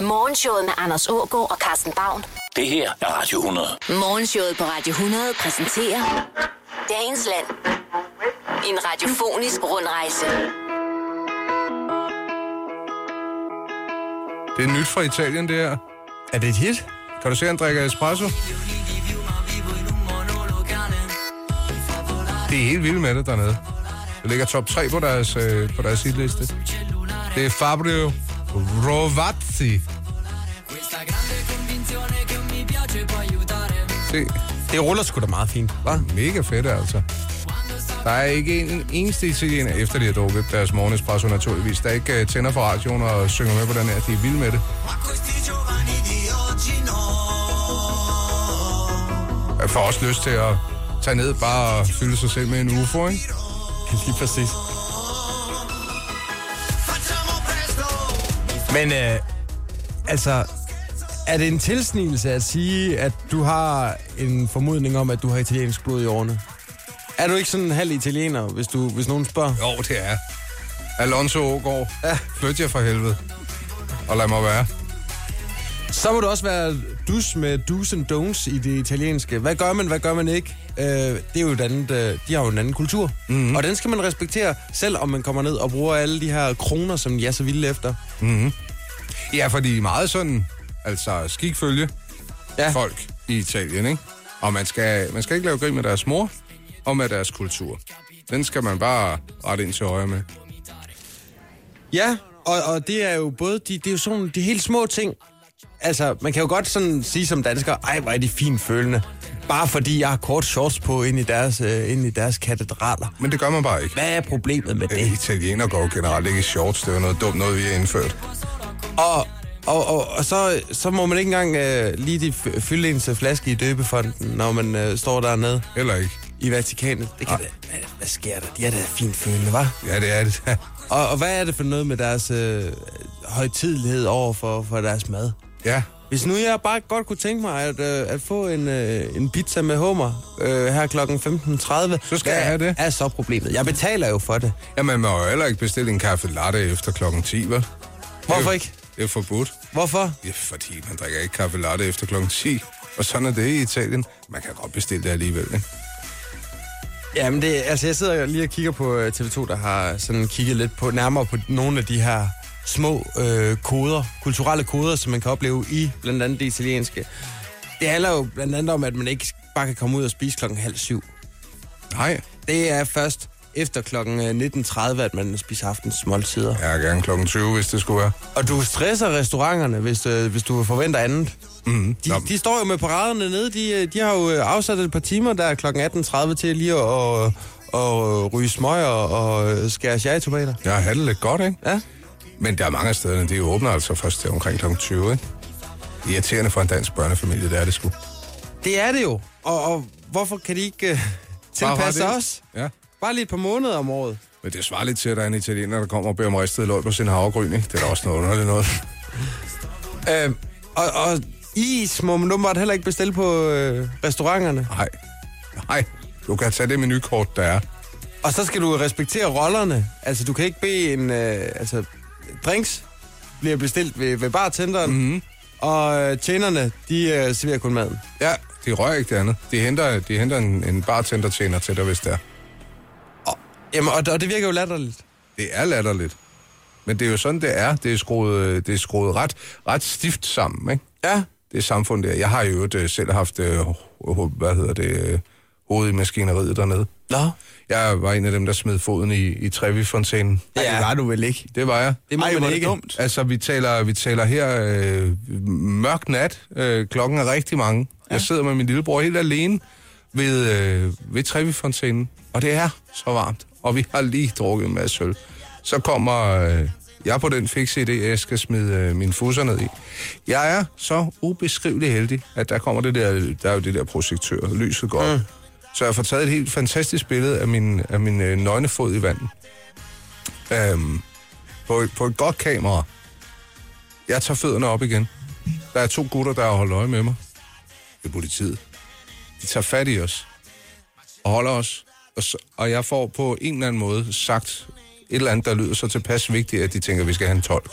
Morgenshowet med Anders Ågaard og Carsten Baum. Det her er Radio 100. Morgenshowet på Radio 100 præsenterer Dagens Land. En radiofonisk rundrejse. Det er nyt fra Italien, det her. Er det et hit? Kan du se, at han drikker espresso? Det er helt vildt med det dernede. Det ligger top 3 på deres, øh, på deres hitliste. Det er Fabio Rovazzi. Se, Det ruller sgu da meget fint, hva'? mega fedt altså. Der er ikke en eneste italiener, efter de har drukket deres morgenespresso naturligvis, der ikke uh, tænder for radioen og synger med på den her. De er vilde med det. Jeg får også lyst til at tage ned bare og fylde sig selv med en UFO, ikke? Lige præcis. Men øh, altså, er det en tilsnigelse at sige, at du har en formodning om, at du har italiensk blod i årene? Er du ikke sådan en halv italiener, hvis, du, hvis nogen spørger? Jo, det er. Alonso Ågaard. Ja. Flyt jer for helvede. Og lad mig være. Så må du også være dus med do's and don'ts i det italienske. Hvad gør man, hvad gør man ikke? Øh, det er jo et andet, øh, de har jo en anden kultur. Mm-hmm. Og den skal man respektere, selv om man kommer ned og bruger alle de her kroner, som er så vilde efter. Ja, fordi meget sådan, altså skikfølge Ja. folk i Italien, ikke? Og man skal, man skal ikke lave grin med deres mor og med deres kultur. Den skal man bare rette ind til højre med. Ja, og, og det er jo både, de, det er jo sådan de helt små ting. Altså, man kan jo godt sådan sige som dansker, ej, hvor er de fint følende. Bare fordi jeg har kort shorts på ind i deres, øh, ind i deres katedraler. Men det gør man bare ikke. Hvad er problemet med Øh, det? Italiener går generelt ikke i shorts. Det er noget dumt noget, vi har indført. Og, og, og, og så, så må man ikke engang øh, lige de fylde ens flaske i døbefonden, når man øh, står dernede Heller ikke. i Vatikanet. Det kan da, hvad, hvad sker der? De er da fint følende, hva'? Ja, det er det. Og, og hvad er det for noget med deres øh, højtidlighed over for, for deres mad? ja, Hvis nu jeg bare godt kunne tænke mig at, øh, at få en, øh, en pizza med hummer øh, her klokken 15.30, Så skal jeg have det. er så problemet? Jeg betaler jo for det. ja man må jo heller ikke bestille en kaffe latte efter klokken 10, vel? Hvorfor ikke? Det er forbudt. Hvorfor? Ja, fordi man drikker ikke kaffe latte efter klokken 10. Og sådan er det i Italien. Man kan godt bestille det alligevel, ikke? Jamen, det, altså, jeg sidder lige og kigger på øh, TV2, der har sådan kigget lidt på, nærmere på nogle af de her små øh, koder, kulturelle koder, som man kan opleve i blandt andet det italienske. Det handler jo blandt andet om, at man ikke bare kan komme ud og spise klokken halv syv. Nej, Det er først efter klokken øh, 19.30, at man spiser aftensmåltider. er gerne klokken 20, hvis det skulle være. Og du stresser restauranterne, hvis, øh, hvis du forventer andet. Mm. De, de står jo med paraderne nede. De, øh, de har jo øh, afsat et par timer der kl. 18.30 til lige at, at, at ryge smøg og, og skære cherrytomater. Har det lidt godt, ikke? Ja. Men der er mange af stederne, de åbner altså først til omkring klokken 20, ikke? Irriterende for en dansk børnefamilie, det er det sgu. Det er det jo. Og, og hvorfor kan de ikke uh, tilpasse os? Ja. Bare lige et par måneder om året. Men det svarer lidt til, at der er en italiener, der kommer og beder om ristet løg på sin havregryn, ikke? Det er da også noget underligt noget. Øh, og, og is må man åbenbart heller ikke bestille på øh, restauranterne. Nej. Nej. Du kan tage det menukort, der er. Og så skal du respektere rollerne. Altså, du kan ikke bede en... Øh, altså, drinks bliver bestilt ved, ved bartenderen, mm-hmm. og øh, tjenerne, de øh, serverer kun maden. Ja, de rører ikke det andet. De henter, de henter en, en bartender-tjener til dig, hvis det er. Jamen, og, og det virker jo latterligt. Det er latterligt. Men det er jo sådan, det er. Det er skruet, det er skruet ret, ret stift sammen, ikke? Ja, Det samfund der. Jeg har jo øh, selv haft, øh, hvad hedder det, øh, hovedet i maskineriet dernede. Nå. Jeg var en af dem, der smed foden i, i Trevi-fontænen. Ja. Det var du vel ikke. Det var jeg. Det må Ej, man er det ikke. dumt. Altså, vi taler, vi taler her øh, mørk nat. Øh, klokken er rigtig mange. Ja. Jeg sidder med min lillebror helt alene ved, øh, ved Trevi-fontænen, og det er så varmt. Og vi har lige drukket en masse øl. Så kommer øh, jeg på den fikse idé, at jeg skal smide øh, mine fusser ned i. Jeg er så ubeskrivelig heldig, at der kommer det der, der er jo det der projektør, lyset går op. Mm. Så jeg får taget et helt fantastisk billede af min, af min øh, nøgnefod i vandet. Øhm, på, et, på et godt kamera. Jeg tager fødderne op igen. Der er to gutter, der har holdt øje med mig. Det er politiet. De tager fat i os. Og holder os. Og, så, og jeg får på en eller anden måde sagt et eller andet, der lyder så tilpas vigtigt, at de tænker, at vi skal have en tolk.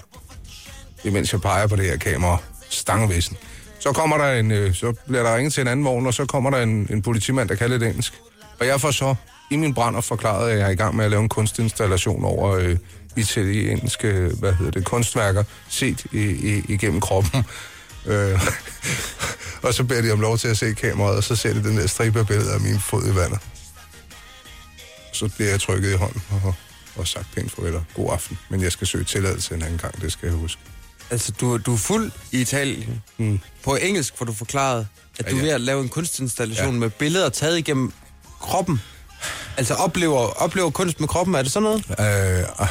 imens jeg peger på det her kamera, stangvæsen. Så kommer der en, øh, så bliver der ringet til en anden vogn, og så kommer der en, en politimand, der kan lidt engelsk. Og jeg får så i min brænder forklaret, at jeg er i gang med at lave en kunstinstallation over øh, italienske, øh, hvad hedder det, kunstværker, set i, i, igennem kroppen. Øh, og så beder de om lov til at se kameraet, og så ser de den der stribe af billeder af min fod i vandet. Så bliver jeg trykket i hånden og, og sagt pænt farvel og god aften. Men jeg skal søge tilladelse en anden gang, det skal jeg huske. Altså, du, du er fuld i Italien. Mm. På engelsk får du forklaret, at Ja, du er ja. ved at lave en kunstinstallation Ja. med billeder taget igennem kroppen. Altså, oplever, oplever kunst med kroppen, er det sådan noget? Øh, ah,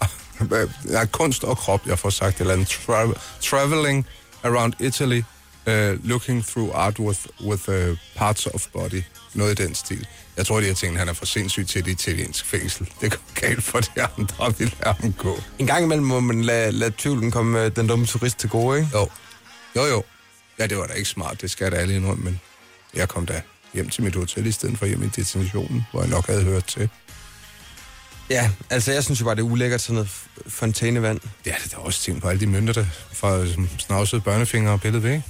ah, ja, kunst og krop, jeg får sagt, eller en tra- traveling around Italy, uh, looking through art with, with uh, parts of body. Noget i den stil. Jeg tror, de har tænkt, at han er for sindssyg til et italiensk fængsel. Det går galt for de andre, vi lader ham gå. En gang imellem må man lade, lade tvivlen komme øh, den dumme turist til gode, ikke? Jo, jo, jo. Ja, det var da ikke smart, det skal jeg da alle indrømme, men jeg kom da hjem til mit hotel i stedet for hjem i destinationen, hvor jeg nok havde hørt til. Ja, altså jeg synes jo bare, det er ulækkert sådan noget fontænevand. Ja, det er også ting på alle de mønter, der fra snavsede børnefingre og pillet væk.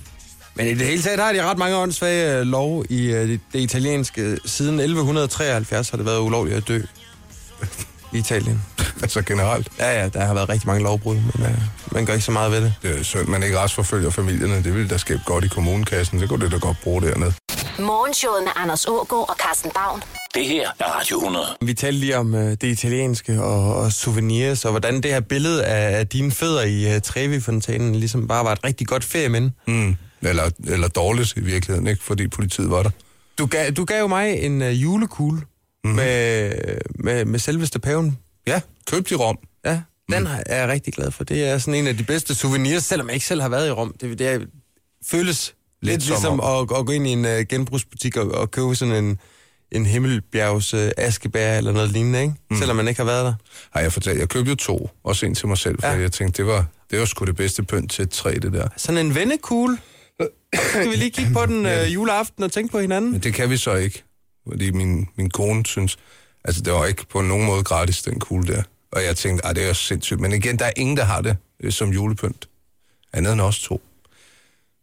Men i det hele taget har de ret mange åndssvage øh, lov i øh, det, det italienske. Siden 1173 har det været ulovligt at dø i Italien. Altså generelt. Ja, ja, der har været rigtig mange lovbrud, men øh, man gør ikke så meget ved det. Det er synd, man ikke retsforfølger familierne. Det ville da skabe godt i kommunekassen. Så kunne det da godt bruge dernede. Morgenshowet med Anders Ågaard og Carsten Baum. Det her er Radio 100. Vi talte lige om øh, det italienske og, og souvenirs, og hvordan det her billede af, af dine fødder i øh, Trevi-fontænen ligesom bare var et rigtig godt ferieminde. Mm. Eller, eller dårligt i virkeligheden, ikke? Fordi politiet var der. Du gav, du gav jo mig en øh, julekugle mm-hmm. med, med, med selveste paven. Ja, køb i Rom. Ja, den mm. er jeg rigtig glad for. Det er sådan en af de bedste souvenirs, selvom jeg ikke selv har været i Rom. Det, det er, føles lidt, lidt som ligesom at, at gå ind i en uh, genbrugsbutik og, og købe sådan en, en himmelbjergs uh, askebær eller noget lignende, ikke? Mm. selvom man ikke har været der. Har jeg fortalt, jeg købte jo to, også en til mig selv, for ja. jeg tænkte, det var, det var sgu det bedste pynt til et træ, det der. Sådan en vennekugle. Skal vi lige kigge på den uh, juleaften og tænke på hinanden? Men det kan vi så ikke, fordi min, min kone synes, altså det var ikke på nogen måde gratis, den kugle der. Og jeg tænkte, at det er jo sindssygt. Men igen, der er ingen, der har det øh, som julepynt. Andet end os to.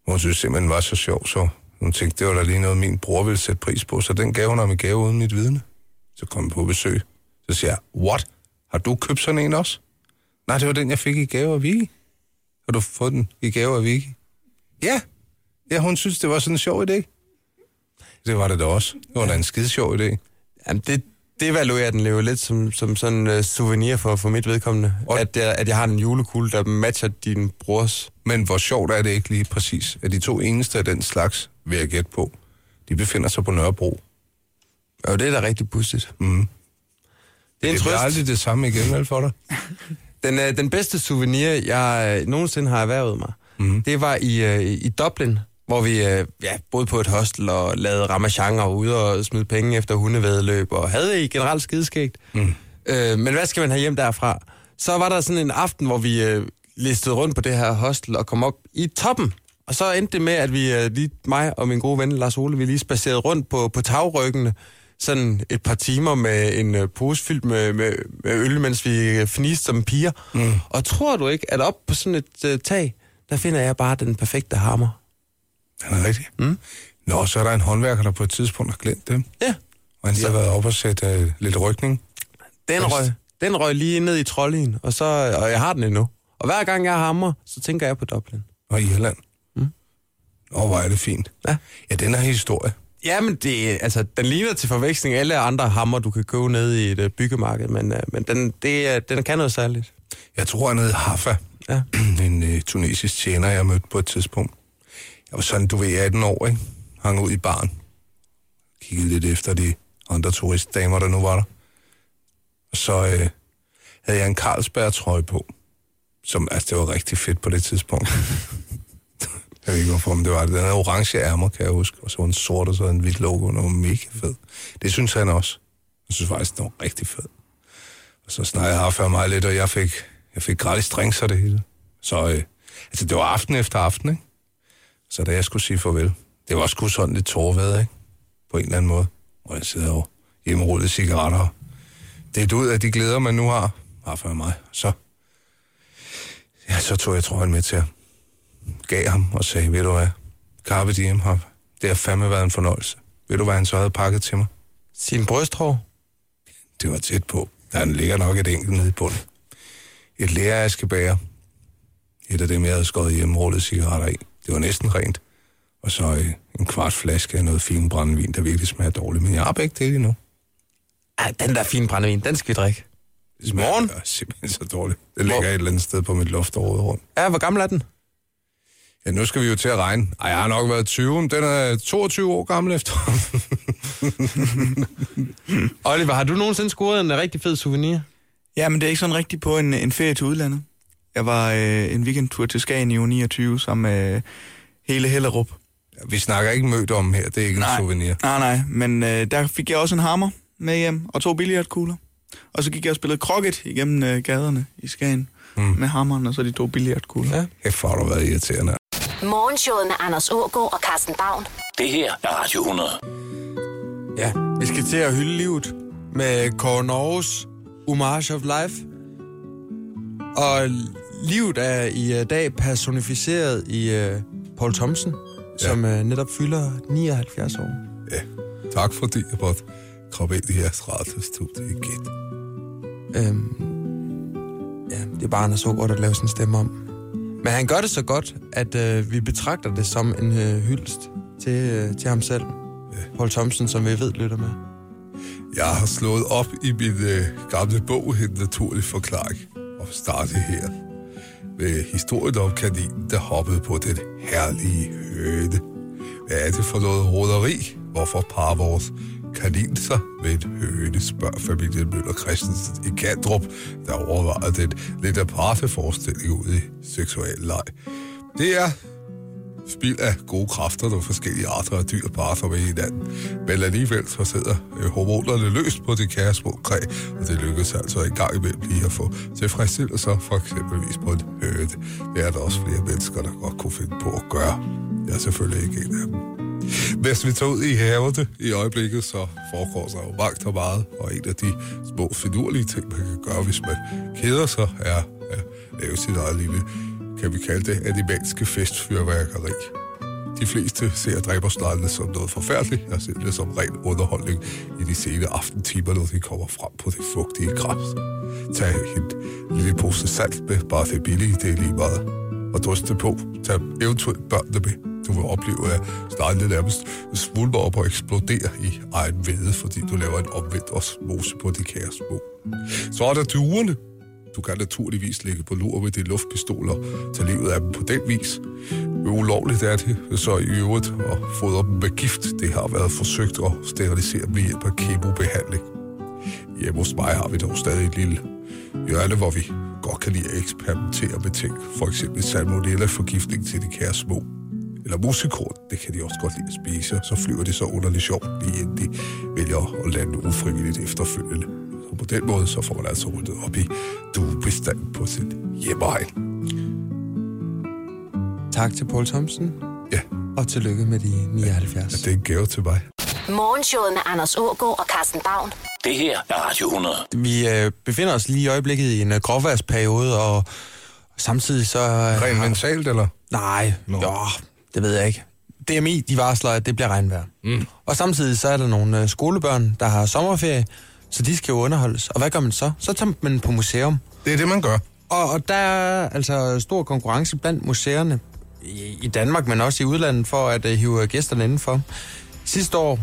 Hun synes simpelthen, var så sjov, så hun tænkte, det var da lige noget, min bror ville sætte pris på. Så den gav hun ham i gave uden mit vidne. Så kom jeg på besøg. Så siger jeg, what? Har du købt sådan en også? Nej, det var den, jeg fik i gave af Vicky. Har du fået den i gave af Vicky? Ja. Ja, hun synes, det var sådan en sjov idé. Det var det da også. Det var da en skide sjov idé. Jamen, det, det evaluerer den jo lidt som, som sådan en uh, souvenir for, for mit vedkommende. Og- At jeg, at jeg har en julekugle, der matcher din brors. Men hvor sjovt er det ikke lige præcis, at de to eneste af den slags, vil jeg gætte på, de befinder sig på Nørrebro. Og det er da rigtig pudsigt. Mm. Det er en Det trøst. aldrig det samme igen, vel for dig? Den, øh, den bedste souvenir, jeg øh, nogensinde har erhvervet mig, mm. det var i, øh, i Dublin, hvor vi øh, ja, boede på et hostel og lavede ramachanger ude og smide penge efter hundevædeløb, og havde i generelt skideskægt. Mm. Øh, men hvad skal man have hjem derfra? Så var der sådan en aften, hvor vi øh, listede rundt på det her hostel og kom op i toppen. Og så endte det med, at vi, øh, lige mig og min gode ven Lars Ole, vi lige spacerede rundt på, på tagryggene, sådan et par timer med en øh, pose fyldt med, med, med øl, mens vi øh, fniste som piger. Mm. Og tror du ikke, at op på sådan et øh, tag, der finder jeg bare den perfekte hammer. Den er rigtig. Mm. Nå, så er der en håndværker, der på et tidspunkt har glemt dem. Ja, Og han lige har været op og sætte øh, lidt rykning. den røg, den røg lige ned i trollien, og, så, og jeg har den endnu. Og hver gang jeg hammer, så tænker jeg på Dublin. Og Irland. Mm. Åh, hvor er det fint. Ja. Ja, den er historie. Ja, men det, altså, den ligner til forveksling alle andre hammer, du kan købe nede i et uh, byggemarked, men, uh, men den, det, uh, den kan noget særligt. Jeg tror, han hed Haffa. Ja. en øh, tunesisk tjener, jeg mødte på et tidspunkt. Jeg var sådan, du ved, 18 år, ikke? Hang ud i baren. Kiggede lidt efter de andre turistdamer, der nu var der. Og så øh, havde jeg en Carlsberg-trøje på. Som, altså, det var rigtig fedt på det tidspunkt. jeg ved ikke, hvorfor, men det var det. Den havde orange ærmer, kan jeg huske. Og så var den sort, og så en hvidt logo, og den var mega fed. Det synes han også. Jeg synes faktisk, den var rigtig fed. Og så snakkede jeg for mig lidt, og jeg fik, jeg fik gratis drinks og det hele. Så øh, altså, det var aften efter aften, ikke? Så da jeg skulle sige farvel, det var sgu sådan lidt tårværet, ikke? På en eller anden måde. Hvor jeg sidder og hjemmerullet cigaretter. Det er ud af de glæder, man nu har, har for mig. Så Ja, så tog jeg trøjen med til ham. Gav ham og sagde, ved du hvad, Carpe Diem har, det har fandme været en fornøjelse. Ved du, hvad han så havde pakket til mig? Sin brysthår? Det var tæt på. Der ligger nok et enkelt nede i bunden. Et læreaskebæger. Et af dem, jeg havde skåret hjemmerullet cigaretter i. Det var næsten rent. Og så øh, en kvart flaske af noget fin brændevin, der virkelig smager dårligt. Men jeg har begge dele endnu. Ej, den der fine brændevin, den skal vi drikke. Det smager Morgen? øh, simpelthen så dårligt. Det ligger et eller andet sted på mit loft over rundt. Ja, hvor gammel er den? Ja, nu skal vi jo til at regne. Ej, jeg har nok været 20, men den er 22 år gammel efter. Oliver, har du nogensinde scoret en rigtig fed souvenir? Ja, men det er ikke sådan rigtigt på en, en ferie til udlandet. Jeg var øh, en weekendtur til Skagen i uge 29 sammen med hele Hellerup. vi snakker ikke mødt om her, det er ikke en souvenir. Nej, nej, men øh, der fik jeg også en hammer med hjem og to billiardkugler. Og så gik jeg og spillede krokket igennem øh, gaderne i Skagen mm. med hammeren og så de to billiardkugler. Ja. Hvor har du været irriterende. Morgenshowet med Anders Ågaard og Carsten Baum. Det her er Radio 100. Ja, vi skal til at hylde livet med Kåre Norges Homage of Life. Og livet er i uh, dag personificeret i uh, Paul Thompson, ja. som uh, netop fylder 79 år. Ja, tak fordi jeg måtte komme ind i jeres radiostudie igen. Øhm, ja, det er bare Anders Ågaard, der laver sin stemme om. Men han gør det så godt, at øh, vi betragter det som en øh, hyldest til, øh, til ham selv. Ja. Paul Thompson, som vi ved lytter med. Jeg har slået op i min øh, gamle bog, En naturlig forklaring, og startet her Øh, ved historielovkaninen, der hoppede på den herlige høne. Hvad er det for noget roderi? Hvorfor parer vores kanin sig ved en høne, spørger familien Møller Christensen i Kandrup, der overvejede den lidt aparte forestilling ud i seksuel leg. Det er spild af gode kræfter, der forskellige arter af dyr parter med hinanden. Men alligevel så sidder øh, hormonerne løst på det kære små kræ, og det lykkedes altså i gang med lige at få tilfredsstillelser, for eksempelvis på en høne. Det er der også flere mennesker, der godt kunne finde på at gøre. Jeg er selvfølgelig ikke en af dem. Hvis vi tager ud i haverne i øjeblikket, så foregår der jo vagt og meget, og en af de små finurlige ting, man kan gøre, hvis man keder sig, er at lave sit eget lille, kan vi kalde det, animalske festfyrværkeri. De fleste ser dræbersneglene som noget forfærdeligt, og ser det som ren underholdning i de sene aftentimer, når de kommer frem på det fugtige græs. Tag en lille pose salt med, bare det billige, det er lige meget. Og drys det på. Tag eventuelt børnene med. Du vil opleve, at stejlene nærmest svulmer op og eksploderer i egen vede, fordi du laver en omvendt osmose på de kære små. Så er der duerne. Du kan naturligvis ligge på lur med de luftpistoler, tage livet af dem på den vis. Ulovligt er det så i øvrigt at fodre dem med gift. Det har været forsøgt at sterilisere dem ved hjælp af kemobehandling. Hjemme hos mig har vi dog stadig et lille hjørne, hvor vi godt kan lide at eksperimentere med ting. For eksempel salmonella-forgiftning til de kære små. Eller musikort, det kan de også godt lide at spise. Så flyver det så underligt sjovt, lige inden de vælger at lande ufrivilligt efterfølgende. Så på den måde, så får man altså ryddet op i duebestand på sit hjemmeegn. Tak til Paul Thompson, Ja, og tillykke med de 79. det er en gave til mig. Morgenshowet med Anders Ågaard og Carsten Baum. Det her er Radio 100. Vi øh, befinder os lige i øjeblikket i en øh, gråvejrsperiode, og samtidig så... Øh, Rent mentalt, eller? Nej, Nå. jo, det ved jeg ikke. DMI, de varsler, at det bliver regnvejr. Mm. Og samtidig så er der nogle øh, skolebørn, der har sommerferie, så de skal jo underholdes. Og hvad gør man så? Så tager man på museum. Det er det, man gør. Og, og der er altså stor konkurrence blandt museerne i, i Danmark, men også i udlandet, for at uh, hive gæsterne indenfor. Sidste år,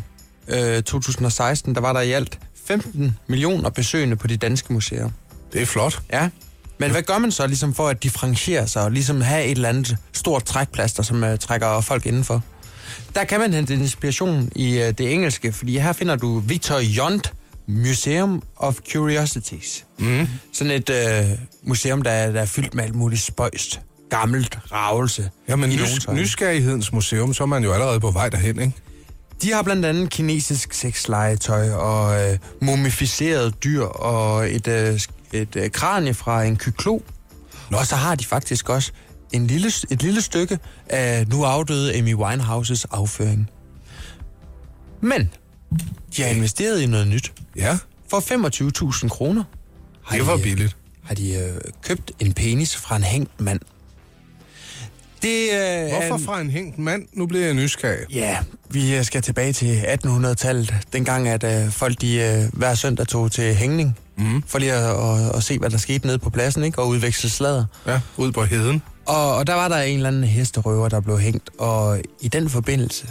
øh, 2016, der var der i alt 15 millioner besøgende på de danske museer. Det er flot. Ja. Men hvad gør man så ligesom for at differentiere sig og ligesom have et eller andet stort trækplaster, som uh, trækker folk indenfor? Der kan man hente inspiration i uh, det engelske, fordi her finder du Victor Yond Museum of Curiosities. Mm. Sådan et uh, museum, der er, der er fyldt med alt muligt spøjst, gammelt ravelse. Jamen, i nys- nysgerrighedens museum, så er man jo allerede på vej derhen, ikke? De har blandt andet kinesisk sexlegetøj og øh, mumificerede dyr og et, øh, et øh, kranie fra en kyklo. Og så har de faktisk også en lille, et lille stykke af nu afdøde Amy Winehouses afføring. Men de har investeret i noget nyt. Ja, For 25.000 kroner har det var de, billigt. har de øh, købt en penis fra en hængt mand. Det, øh, Hvorfor fra en hængt mand? Nu bliver jeg nysgerrig. Ja, vi øh, skal tilbage til 1800-tallet. Dengang, at øh, folk de, øh, hver søndag tog til hængning. Mm. For lige at, at, at se, hvad der skete nede på pladsen, ikke? Og udveksle sladder. Ja, ud på heden. Og, og der var der en eller anden hesterøver, der blev hængt. Og i den forbindelse,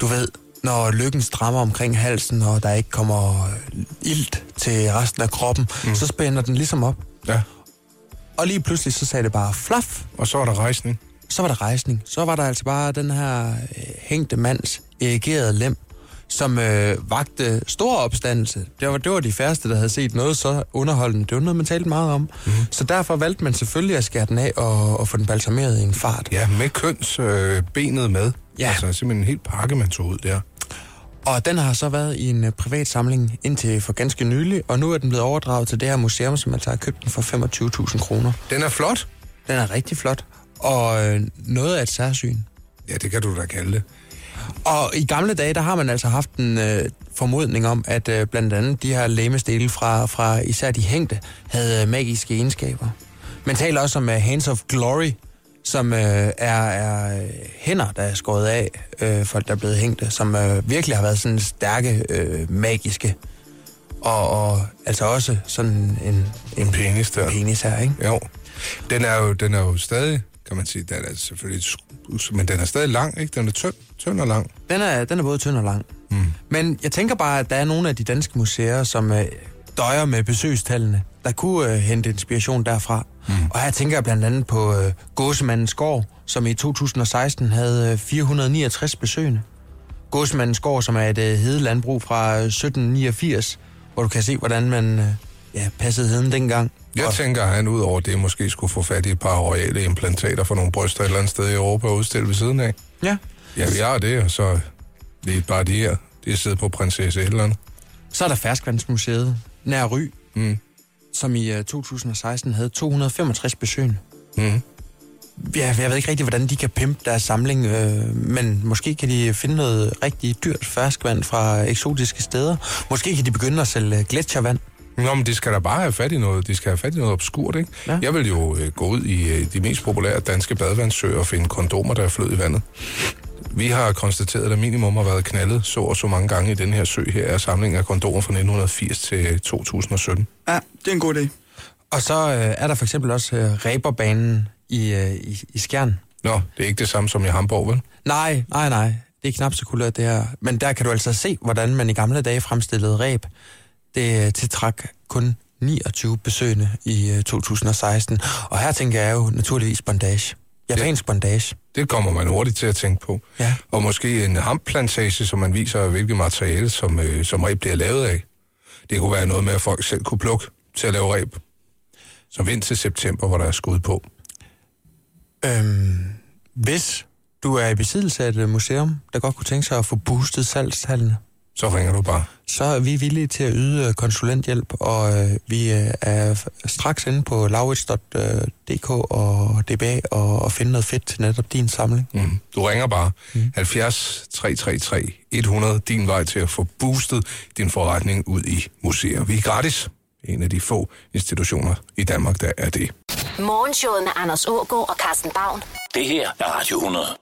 du ved, når lykken strammer omkring halsen, og der ikke kommer ilt til resten af kroppen, mm. så spænder den ligesom op. Ja, Og lige pludselig, så sagde det bare flaf, og så er der rejsning. så var der rejsning. Så var der altså bare den her øh, hængte mands erigerede lem, som øh, vagte stor opstandelse. Det var, det var de færreste, der havde set noget så underholdende. Det var noget, man talte meget om. Mm. Så derfor valgte man selvfølgelig at skære den af og, og få den balsameret i en fart. Ja, med kønsbenet øh, benet med. Ja. Altså simpelthen en hel pakke, man tog ud der. Og den har så været i en øh, privat samling indtil for ganske nylig, og nu er den blevet overdraget til det her museum, som altså har købt den for 25.000 kroner. Den er flot. Den er rigtig flot, og øh, noget af et særsyn. Ja, det kan du da kalde det. Og i gamle dage, der har man altså haft en øh, formodning om, at øh, blandt andet de her lægemestele fra, fra især de hængte, havde øh, magiske egenskaber. Man taler også om uh, Hands of Glory, som øh, er, er hænder, der er skåret af, øh, folk der er blevet hængte, som øh, virkelig har været sådan stærke, øh, magiske. Og, og altså også sådan en, En penis der. en penis her, ikke? Jo. Den er jo, den er jo stadig, kan man sige, den er selvfølgelig, men den er stadig lang, ikke? Den er tynd, tynd og lang. Den er, den er både tynd og lang. Mm. Men jeg tænker bare, at der er nogle af de danske museer, som øh, døjer med besøgstallene, der kunne øh, hente inspiration derfra. Mm. Og her tænker jeg blandt andet på øh, Gåsemandens Gård, som i 2016 havde øh, 469 besøgende. Gåsemandens Gård, som er et øh, hedelandbrug fra øh, 1789, hvor du kan se, hvordan man øh, ja, passede heden dengang. Jeg Og- tænker, at han ud over det måske skulle få fat i et par royale implantater for nogle bryster et eller andet sted i Europa og udstille ved siden af. Ja. Ja, vi har det, og så det er bare de her. Det er siddet på prinsesse et eller andet. Så er der Ferskvandsmuseet, nær Ry, Mm. som i øh, 2016 havde 265 besøgende. Mm. Ja, jeg ved ikke rigtig, hvordan de kan pimpe deres samling, øh, men måske kan de finde noget rigtig dyrt ferskvand fra eksotiske steder. Måske kan de begynde at sælge gletsjervand. Nå, men de skal da bare have fat i noget. De skal have fat i noget obskurt, ikke? Ja. Jeg vil jo øh, gå ud i øh, de mest populære danske badevandssøer og finde kondomer, der er flød i vandet. Vi har konstateret, at minimum har været knaldet så og så mange gange i den her sø her er samlingen af kondomer fra 1980 til 2017. Ja, det er en god idé. Og så øh, er der for eksempel også øh, Reberbanen i, øh, i, i Skjern. Nå, det er ikke det samme som i Hamburg, vel? Nej, nej, nej. Det er knap så kulørt, det her. Men der kan du altså se, hvordan man i gamle dage fremstillede ræb. Det øh, tiltrak kun 29 besøgende i øh, 2016. Og her tænker jeg jo naturligvis bondage. Japansk bondage. Det kommer man hurtigt til at tænke på. Ja. Og måske en hamplantage, som man viser, hvilket materiale, som, øh, som ræb bliver lavet af. Det kunne være noget med, at folk selv kunne plukke til at lave ræb. Så vent til september, hvor der er skud på. Øhm, hvis du er i besiddelse af et øh, museum, der godt kunne tænke sig at få boostet salgstallene, Så ringer du bare. så er vi villige til at yde øh, konsulenthjælp, og øh, vi øh, er straks inde på laurits.dk og DBA og, og finde noget fedt til netop din samling. Mm. Du ringer bare mm. 70 333 100, din vej til at få boostet din forretning ud i museer. Vi er gratis. En af de få institutioner i Danmark, der er det. Morgenshowet med Anders Ågaard og Carsten Baum. Det her er Radio 100.